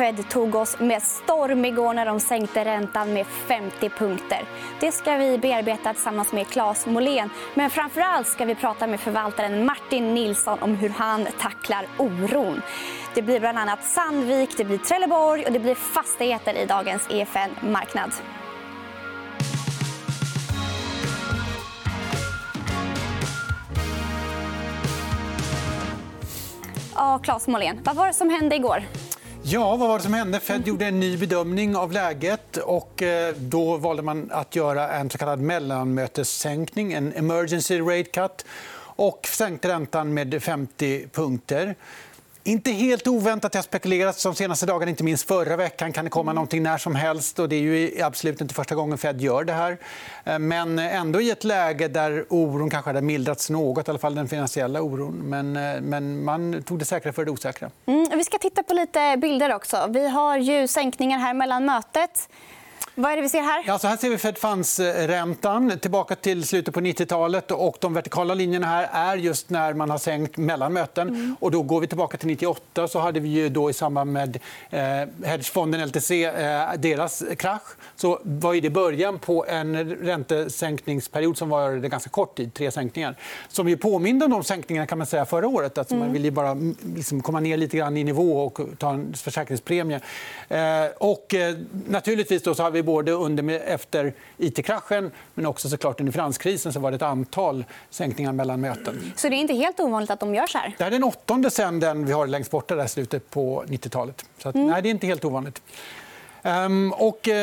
Fed tog oss med storm igår när de sänkte räntan med 50 punkter. Det ska vi bearbeta tillsammans med Claes Molén. Men framför allt ska vi prata med förvaltaren Martin Nilsson om hur han tacklar oron. Det blir bland annat Sandvik, det blir Trelleborg och det blir fastigheter i dagens EFN-marknad. Ja, Claes Molén, vad var det som hände igår? Ja, vad var det som hände? Fed gjorde en ny bedömning av läget. och eh, Då valde man att göra en så kallad mellanmötessänkning, en emergency rate cut och sänkte räntan med 50 punkter. Inte helt oväntat. Det har spekulerats de senaste dagarna, inte minst förra veckan. Kan det komma någonting när som helst? Och det är ju absolut inte första gången Fed gör det här. Eh, men ändå i ett läge där oron kanske hade mildrats något, i alla fall den finansiella oron. Men, eh, men man tog det säkra för det osäkra. Mm, vi ska titta på lite bilder också. Vi har ju sänkningar här mellan mötet. Vad är det vi ser här? Ja, så här ser vi Fed funds-räntan tillbaka till slutet på 90-talet. Och de vertikala linjerna här är just när man har sänkt mellan möten. Mm. Och då går vi tillbaka till 98. Så hade vi ju då i samband med eh, hedgefonden LTC eh, deras krasch. Så var det början på en räntesänkningsperiod som var ganska kort tid, tre sänkningar. Som ju påminde om de sänkningarna kan man säga, förra året. Alltså mm. Man ville bara mm, liksom komma ner lite grann i nivå och ta en försäkringspremie. Eh, och, eh, naturligtvis då så har vi både under efter it-kraschen men också såklart under finanskrisen så var det ett antal sänkningar mellan möten. Så det är inte helt ovanligt att de gör så här? Det är den åttonde sen den vi har längst borta där slutet på 90-talet. Så att, mm. nej, det är inte helt ovanligt. Um, och, uh,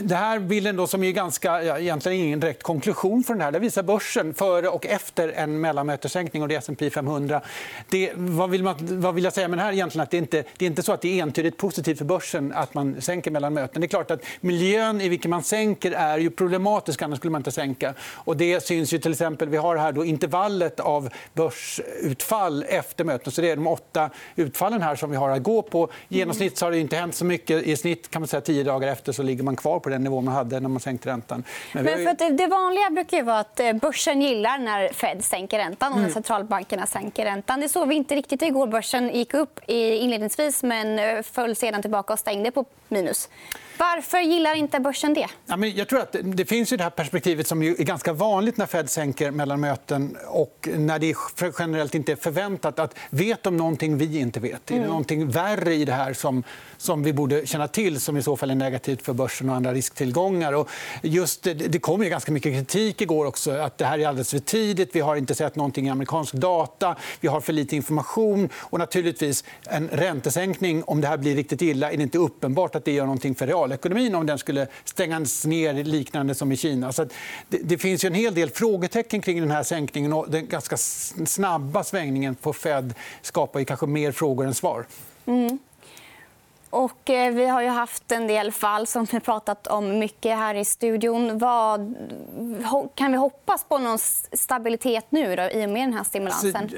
det här bilden då, som är ganska, ja, egentligen ingen direkt konklusion för den här. Det visar börsen före och efter en mellanmötessänkning och det är S&P 500. Det, vad, vill man, vad vill jag säga med det här? Egentligen att det, inte, det är inte så att det är entydigt positivt för börsen att man sänker mellanmöten. Det är klart att miljön i vilken man sänker är ju problematisk, annars skulle man inte sänka. Och det syns ju till exempel, vi har här då intervallet av börsutfall efter möten. Så det är de åtta utfallen här som vi har att gå på. I genomsnitt har det inte hänt så mycket. I snitt kan man säga tio dagar efter så ligger man man kvar på den nivå man hade när man sänkte räntan. Men, Men för det vanliga brukar vara att eh, börsen gillar när Fed sänker räntan och när mm. centralbankerna sänker räntan. Det såg vi inte riktigt igår. Börsen gick upp inledningsvis men eh, föll sedan tillbaka och stängde på minus. Varför gillar inte börsen det? Ja, men jag tror att det finns ju det här perspektivet som är ganska vanligt när Fed sänker mellan möten och när det generellt inte är förväntat. att Vet de någonting vi inte vet? Är det mm. någonting värre i det här som, som vi borde känna till som i så fall är negativt för börsen och andra risktillgångar? Och just det, det kom ju ganska mycket kritik igår också. att Det här är alldeles för tidigt. Vi har inte sett någonting i amerikansk data. Vi har för lite information. Och naturligtvis, en räntesänkning, om det här blir riktigt illa är det inte uppenbart att det gör någonting för realekonomin om den skulle stängas ner liknande som i Kina. Så det, det, finns ju en hel del frågetecken kring den här sänkningen. och Den ganska snabba svängningen på Fed skapar ju kanske mer frågor än svar. Mm. Och eh, vi har ju haft en del fall som vi pratat om mycket här i studion. Vad, kan vi hoppas på någon stabilitet nu då, i och med den här stimulansen? Alltså,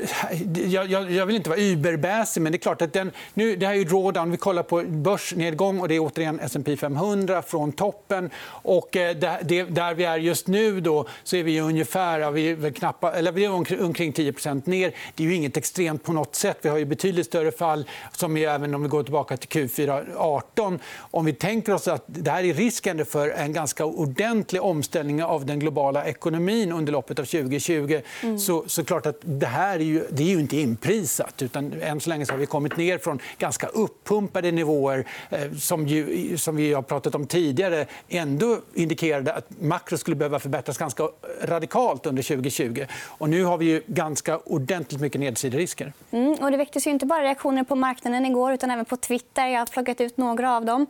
jag, jag, jag vill inte vara überbäsig, men det är klart att den, nu, det här är drawdown. Vi kollar på börsnedgång och det är återigen S&P 500 från toppen. Och eh, det, det, där vi är just nu då, så är vi ungefär vi är knappa, eller vi är omkring 10% ner. Det är ju inget extremt på något sätt. Vi har ju betydligt större fall, som är, även om vi går tillbaka till Q4 2018. Om vi tänker oss att det här är risken för en ganska ordentlig omställning av den globala ekonomin under loppet av 2020 mm. så, så klart att det här är ju, det är ju inte inprisat. Utan än så länge så har vi kommit ner från ganska uppumpade nivåer eh, som, ju, som vi har pratat om tidigare ändå indikerade att makro skulle behöva förbättras ganska radikalt under 2020. Och nu har vi ju ganska ordentligt mycket nedsiderisker. Mm, och det väcktes ju inte bara reaktioner på marknaden igår utan även på Twitter. Jag plockat ut några av dem.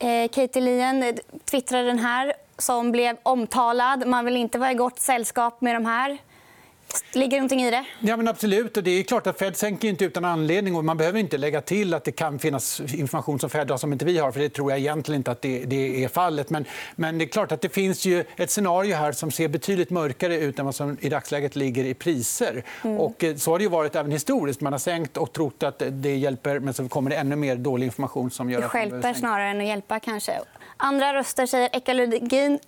Eh, Katie Lien eh, twittrade den här som blev omtalad. Man vill inte vara i gott sällskap med de här. Ligger det någonting i det? Ja, men absolut. Och det är klart att Fed sänker inte utan anledning. Och man behöver inte lägga till att det kan finnas information som Fed har som inte vi har. för Det tror jag egentligen inte att det, det är fallet. Men, men, det är klart att det finns ju ett scenario här som ser betydligt mörkare ut än vad som i dagsläget ligger i priser. Mm. Och eh, så har det ju varit även historiskt. Man har sänkt och trott att det hjälper men så kommer det ännu mer dålig information som gör det stjälper snarare än att hjälpa. kanske. Andra röster säger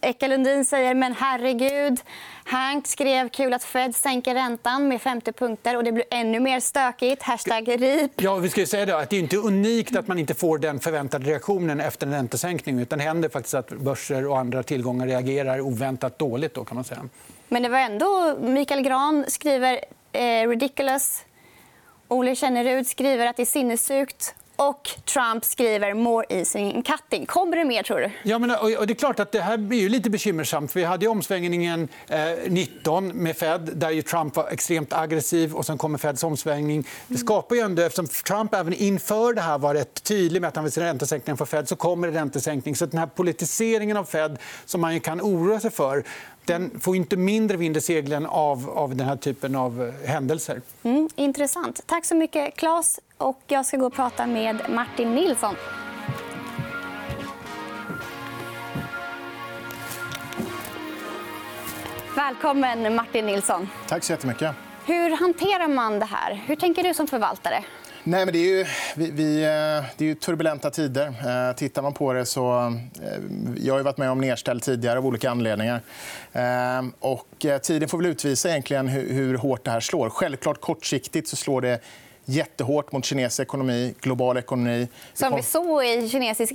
Eka Lundin, säger men herregud. Hank skrev kul att Fed sänker räntan med 50 punkter och det blir ännu mer stökigt. Hashtag RIP. Ja, vi ska säga att det är inte unikt att man inte får den förväntade reaktionen efter en räntesänkning. Utan det händer faktiskt att börser och andra tillgångar reagerar oväntat dåligt. Då, kan man säga. Men det var ändå... Mikael Gran skriver eh, ridiculous. Ole Kännerud skriver att det är sinnessjukt. Och Trump skriver more easing cutting. Kommer det mer, tror du? Ja, men, och det är klart att det här blir lite bekymmersamt. Vi hade omsvängningen eh, 19 med Fed, där ju Trump var extremt aggressiv. och Sen kommer Feds omsvängning. Det skapar ju ändå, eftersom Trump även inför det här var rätt tydlig med att han vill se räntesänkningen för Fed så kommer det räntesänkning. Så den här politiseringen av Fed som man kan oroa sig för den får inte mindre vind i seglen av, av den här typen av eh, händelser. Mm, intressant. Tack så mycket, Claes. Och jag ska gå och prata med Martin Nilsson. Välkommen, Martin Nilsson. Tack så jättemycket. Hur hanterar man det här? Hur tänker du som förvaltare? Nej, men det, är ju, vi, vi, eh, det är ju turbulenta tider. Eh, tittar man på det så... Eh, jag har varit med om nedställ tidigare av olika anledningar. Och tiden får väl utvisa egentligen hur, hur hårt det här slår. Självklart kortsiktigt så slår det jättehårt mot kinesisk ekonomi, global ekonomi. Som vi såg i kinesisk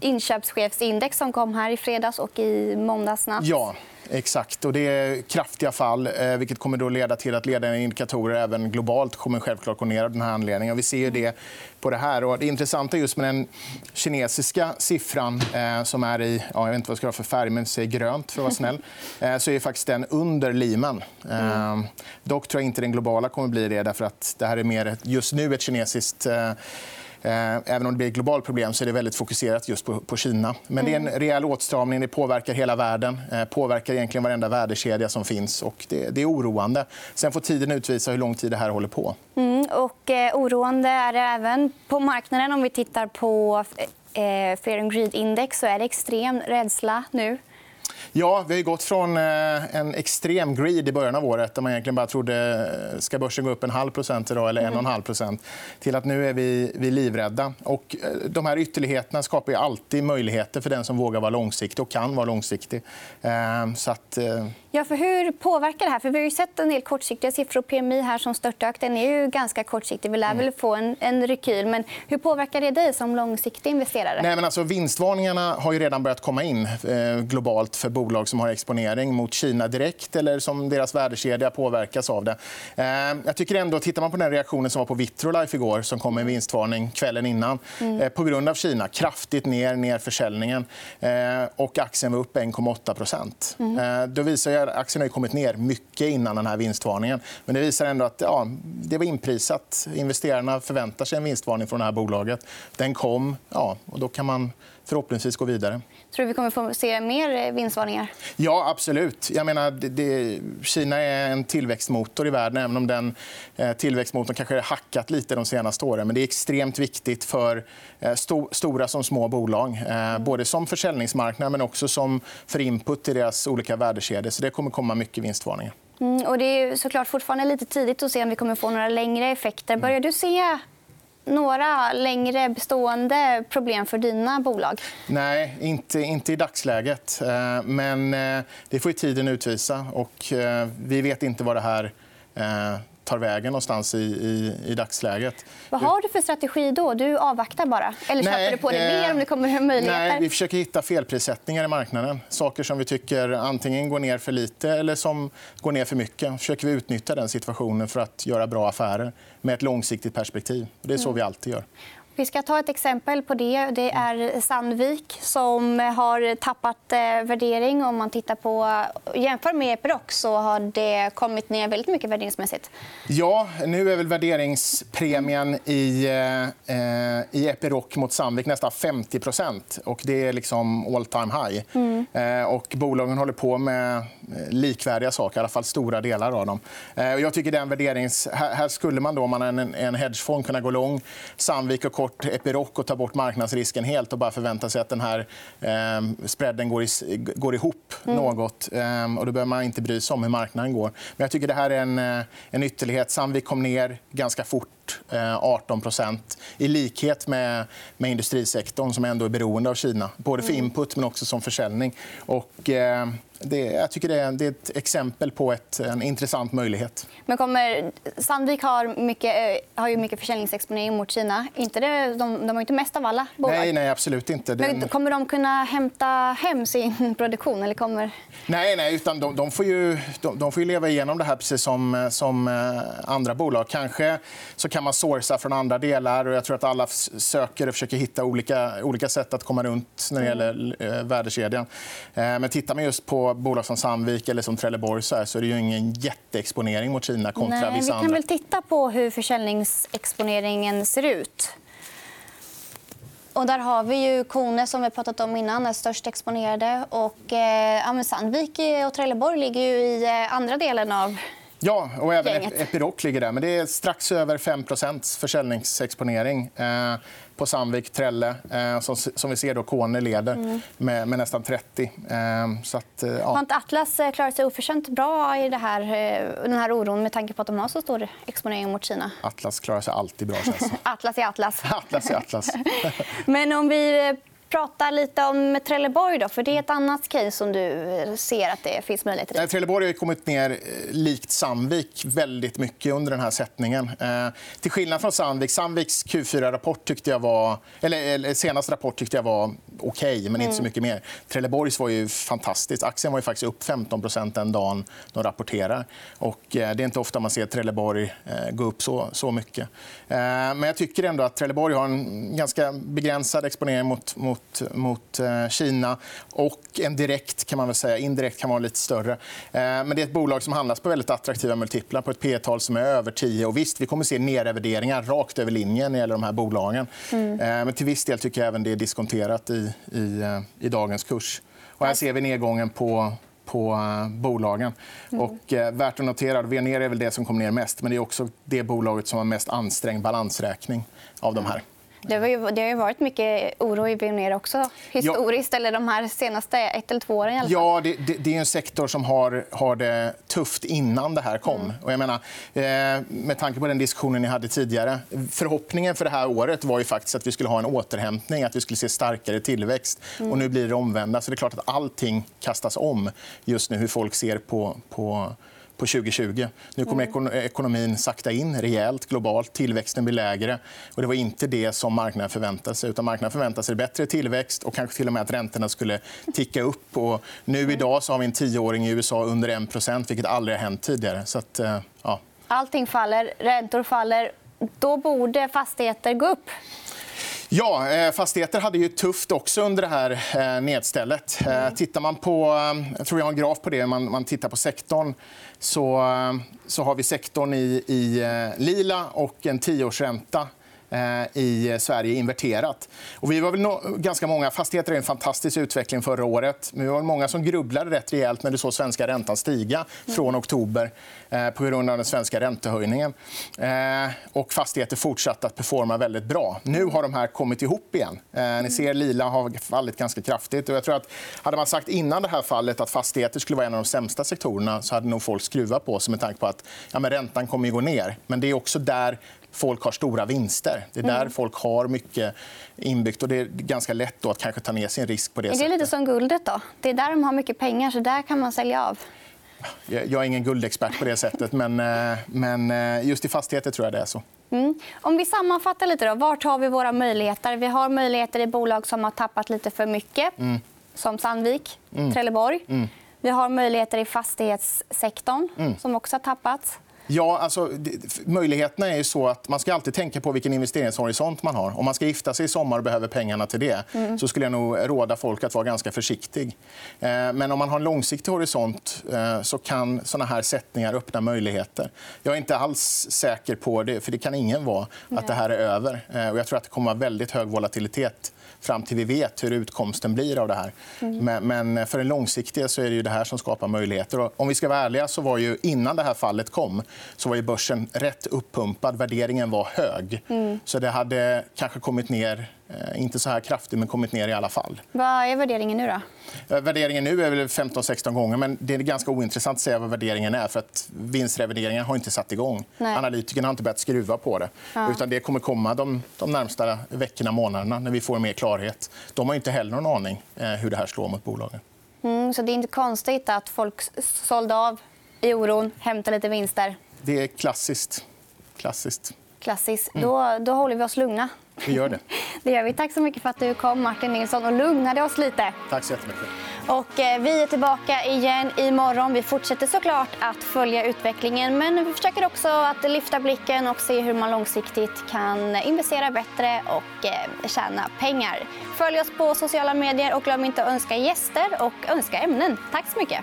inköpschefsindex som kom här i fredags och i måndags natt. Ja, Exakt. Och det är kraftiga fall, eh, vilket kommer då leda till att ledande indikatorer även globalt kommer självklart gå ner av den här anledningen. Vi ser det på det här. Och det intressanta just med den kinesiska siffran eh, som är i ja, jag vet inte vad jag ska ha för färg, men säg grönt för att vara snäll, eh, så är faktiskt den under Lehman. Mm. Dock tror jag inte den globala kommer bli det. Därför att det här är mer just nu ett kinesiskt även om det blir ett globalt problem så är det väldigt fokuserat just på, på Kina. Men det är en mm. rejäl åtstramning. Det påverkar hela världen. Eh, påverkar egentligen varenda värdekedja som finns. Och det, det är oroande. Sen får tiden utvisa hur lång tid det här håller på. Mm, och, eh, oroande är det även på marknaden. Om vi tittar på eh, Fear and Greed-index så är det extrem rädsla nu. Ja, vi har gått från eh, en extrem greed i början av året där man egentligen bara trodde eh, ska börsen gå upp en halv procent idag eller en och en halv procent till att nu är vi, vi livrädda. Och eh, de här ytterligheterna skapar alltid möjligheter för den som vågar vara långsiktig och kan vara långsiktig. Så att... Ja, för hur påverkar det här? För vi har sett en del kortsiktiga siffror. PMI här som störtdök. Den är ju ganska kortsiktig. Vi lär väl mm. få en, en rekyl. Men hur påverkar det dig som långsiktig investerare? Nej, men alltså, vinstvarningarna har ju redan börjat komma in eh, globalt för bolag som har exponering mot Kina direkt eller som deras värdekedja påverkas av det. Eh, jag tycker ändå, tittar man på den reaktionen som var på Vitrolife igår som kom med en vinstvarning kvällen innan mm. eh, på grund av Kina. Kraftigt ner, ner försäljningen. Eh, och aktien var upp 1,8 mm. Eh, då visar jag, aktien har kommit ner mycket innan den här vinstvarningen. Men det visar ändå att ja, det var inprisat. Investerarna förväntar sig en vinstvarning från det här bolaget. Den kom. Ja, och då kan man förhoppningsvis gå vidare. Tror du vi kommer få se mer eh, vinstvarningar? Ja, absolut. Jag menar, det, Kina är en tillväxtmotor i världen även om den eh, tillväxtmotorn kanske har hackat lite de senaste åren. Men det är extremt viktigt för eh, sto, stora som små bolag. Eh, både som försäljningsmarknad men också som för input i deras olika värdekedjor. Så det kommer komma mycket vinstvarningar. Mm, och det är såklart fortfarande lite tidigt att se om vi kommer få några längre effekter. Börjar du se några längre bestående problem för dina bolag? Nej, inte, inte i dagsläget. Eh, men eh, det får tiden utvisa. Och eh, vi vet inte vad det här tar vägen någonstans i, i, i dagsläget. Vad har du för strategi då? Du avvaktar bara? Eller köper du på dig mer om det kommer möjligheter? Nej, vi försöker hitta felprissättningar i marknaden. Saker som vi tycker antingen går ner för lite eller som går ner för mycket. försöker vi utnyttja den situationen för att göra bra affärer med ett långsiktigt perspektiv. Det är så mm. vi alltid gör. Vi ska ta ett exempel på det. Det är Sandvik som har tappat eh, värdering. Om man tittar på, jämför med Epiroc så har det kommit ner väldigt mycket värderingsmässigt. Ja, nu är väl värderingspremien i, eh, i Epiroc mot Sandvik nästan 50 och Det är liksom all time high. Mm. Eh, och bolagen håller på med eh, likvärdiga saker, i alla fall stora delar av dem. Eh, jag tycker den värderings... här, här skulle man, då, om man är en, en hedgefond, kunna gå lång Sandvik och kort Epiroc och ta bort marknadsrisken helt och bara förvänta sig att den här eh, spreaden går, i, går ihop mm. något. Eh, och då behöver man inte bry sig om hur marknaden går. Men jag tycker det här är en, eh, en ytterlighet. Sandvik kom ner ganska fort, 18 eh, i likhet med, med industrisektorn som ändå är beroende av Kina. Både för mm. input men också som försäljning. Och, eh, det, jag tycker det är, det är ett exempel på ett, en intressant möjlighet. Men kommer, Sandvik har, mycket, eh, har ju mycket försäljningsexponering mot Kina. Inte det, de, de har inte mest av alla bolag. Nej, nej absolut inte. Men kommer de kunna hämta hem sin produktion? Eller kommer... Nej, nej utan de, de får ju, de, de, får ju leva igenom det här precis som, som eh, andra bolag. Kanske så kan man sourca från andra delar. och Jag tror att alla söker och försöker hitta olika, olika sätt att komma runt när det gäller eh, värdekedjan. Men tittar man just på bolag som Sandvik eller som Trelleborg så, här, så är det ju ingen jätteexponering mot Kina kontra Nej, vissa Vi kan andra. väl titta på hur försäljningsexponeringen ser ut. Och där har vi ju Kone, som vi pratat om innan, är störst exponerade. Och, eh, Sandvik och Trelleborg ligger ju i eh, andra delen av Ja, och även Gänget. Epiroc ligger där. Men det är strax över 5 försäljningsexponering eh, på Sandvik, Trelle. Eh, som, som vi ser då Kone leder Mm. med, med nästan 30. Eh, så att, eh, Har ja. inte Atlas klarat sig oförtjänt bra i det här, den här oron med tanke på att de har så stor exponering mot Kina? Atlas klarar sig alltid bra, känns. Atlas är Atlas. Atlas är Atlas. Men om vi eh, pratar lite om Trelleborg, då, för det är ett annat case som du eh, ser att det finns möjligheter i. Trelleborg har kommit ner eh, likt Sandvik väldigt mycket under den här sättningen. Eh, till skillnad från Sandvik, Sandviks Q4-rapport tyckte jag var... Eller, eller senaste rapport tyckte jag var okej, men inte så mycket mer. Trelleborgs var ju fantastiskt. Aktien var ju faktiskt upp 15% den dagen de rapporterar. Och, eh, det är inte ofta man ser Trelleborg eh, gå upp så, så mycket. Eh, men jag tycker ändå att Trelleborg har en ganska begränsad exponering mot, mot, mot eh, Kina och en direkt, kan man väl säga. Indirekt kan vara lite större. Eh, men det är ett bolag som handlas på väldigt attraktiva multiplar på ett P tal som är över 10. Och visst, vi kommer se nedrevideringar rakt över linjen när det gäller de här bolagen. Eh, men till viss del tycker jag även det är diskonterat i, i, i dagens kurs. Och här ser vi nedgången på på bolagen. Och, eh, värt att notera att Veoneer är väl det som kom ner mest. Men det är också det bolaget som har mest ansträngd balansräkning av de här. Det har, ju, det har ju varit mycket oro i Veoneer också historiskt, eller de här senaste ett eller två åren. I alla fall. Ja, det, det, det är en sektor som har, har det tufft innan det här kom. Och jag menar, eh, med tanke på den diskussionen ni hade tidigare. Förhoppningen för det här året var ju faktiskt att vi skulle ha en återhämtning, att vi skulle se starkare tillväxt. Och nu blir det omvända. Så det är klart att allting kastas om just nu, hur folk ser på, på på 2020. Nu kommer ekon- ekonomin sakta in rejält globalt. Tillväxten blir lägre. Och det var inte det som marknaden förväntade sig. Utan marknaden förväntade sig bättre tillväxt och kanske till och med att räntorna skulle ticka upp. Och nu idag så har vi en tioåring i USA under 1 vilket aldrig har hänt tidigare. Så att, eh, ja. Allting faller, räntor faller. Då borde fastigheter gå upp. Ja, eh, fastigheter hade ju tufft också under det här eh, nedstället. Eh, Tittar man på, jag tror jag har en graf på det, man, man tittar på sektorn så, så har vi sektorn i, i lila och en tioårsränta i Sverige inverterat. Och vi var väl no ganska många, fastigheter är en fantastisk utveckling förra året. Men vi var många som grubblade rätt rejält när du såg svenska räntan stiga från oktober eh, på grund av den svenska räntehöjningen. Eh, och fastigheter fortsatte att performa väldigt bra. Nu har de här kommit ihop igen. Eh, ni ser lila har fallit ganska kraftigt. Och jag tror att hade man sagt innan det här fallet att fastigheter skulle vara en av de sämsta sektorerna så hade nog folk skruvat på sig med tanke på att ja, men räntan kommer att gå ner. Men det är också där folk har stora vinster. Det är där folk har mycket inbyggt. och Det är ganska lätt att kanske ta ner sin risk på det Är det sättet. lite som guldet? då? Det är där de har mycket pengar, så där kan man sälja av. Jag är ingen guldexpert på det sättet, men, eh, men eh, just i fastigheter tror jag det är så. Mm. Om vi sammanfattar lite, då, vart har vi våra möjligheter? Vi har möjligheter i bolag som har tappat lite för mycket, Mm. som Sandvik, Trelleborg. Vi har möjligheter i fastighetssektorn, Mm. som också har tappat. Ja, alltså, möjligheterna är ju så att man ska alltid tänka på vilken investeringshorisont man har. Om man ska gifta sig i sommar och behöver pengarna till det så skulle jag nog råda folk att vara ganska försiktig. Eh, Men om man har en långsiktig horisont eh, så kan såna här sättningar öppna möjligheter. Jag är inte alls säker på det, för det kan ingen vara, att det här är över. Eh, Och jag tror att det kommer att vara väldigt hög volatilitet fram till vi vet hur utkomsten blir av det här. Men, men för den långsiktiga så är det ju det här som skapar möjligheter. Och om vi ska vara ärliga så var ju innan det här fallet kom så var ju börsen rätt uppumpad. Värderingen var hög. Så det hade kanske kommit ner, inte så här kraftigt, men kommit ner i alla fall. Vad är värderingen nu? då? Eh, Värderingen nu är väl 15-16 gånger, men det är ganska ointressant att säga vad värderingen är. för att Vinstrevideringen har inte satt igång. Nej. Analytikerna har inte börjat skruva på det. Utan det kommer komma de, de närmsta veckorna månaderna när vi får mer klarhet. De har inte heller någon aning eh, hur det här slår mot bolagen. Mm, så det är inte konstigt att folk sålde av i oron, hämtade lite vinster? Det är klassiskt. Klassiskt. Klassiskt. Mm. Då, då håller vi oss lugna. Vi gör det. det gör vi. Tack så mycket för att du kom, Martin Nilsson, och lugnade oss lite. Tack så jättemycket. Och eh, vi är tillbaka igen imorgon. Vi fortsätter såklart att följa utvecklingen men vi försöker också att lyfta blicken och se hur man långsiktigt kan investera bättre och eh, tjäna pengar. Följ oss på sociala medier och glöm inte att önska gäster och önska ämnen. Tack så mycket.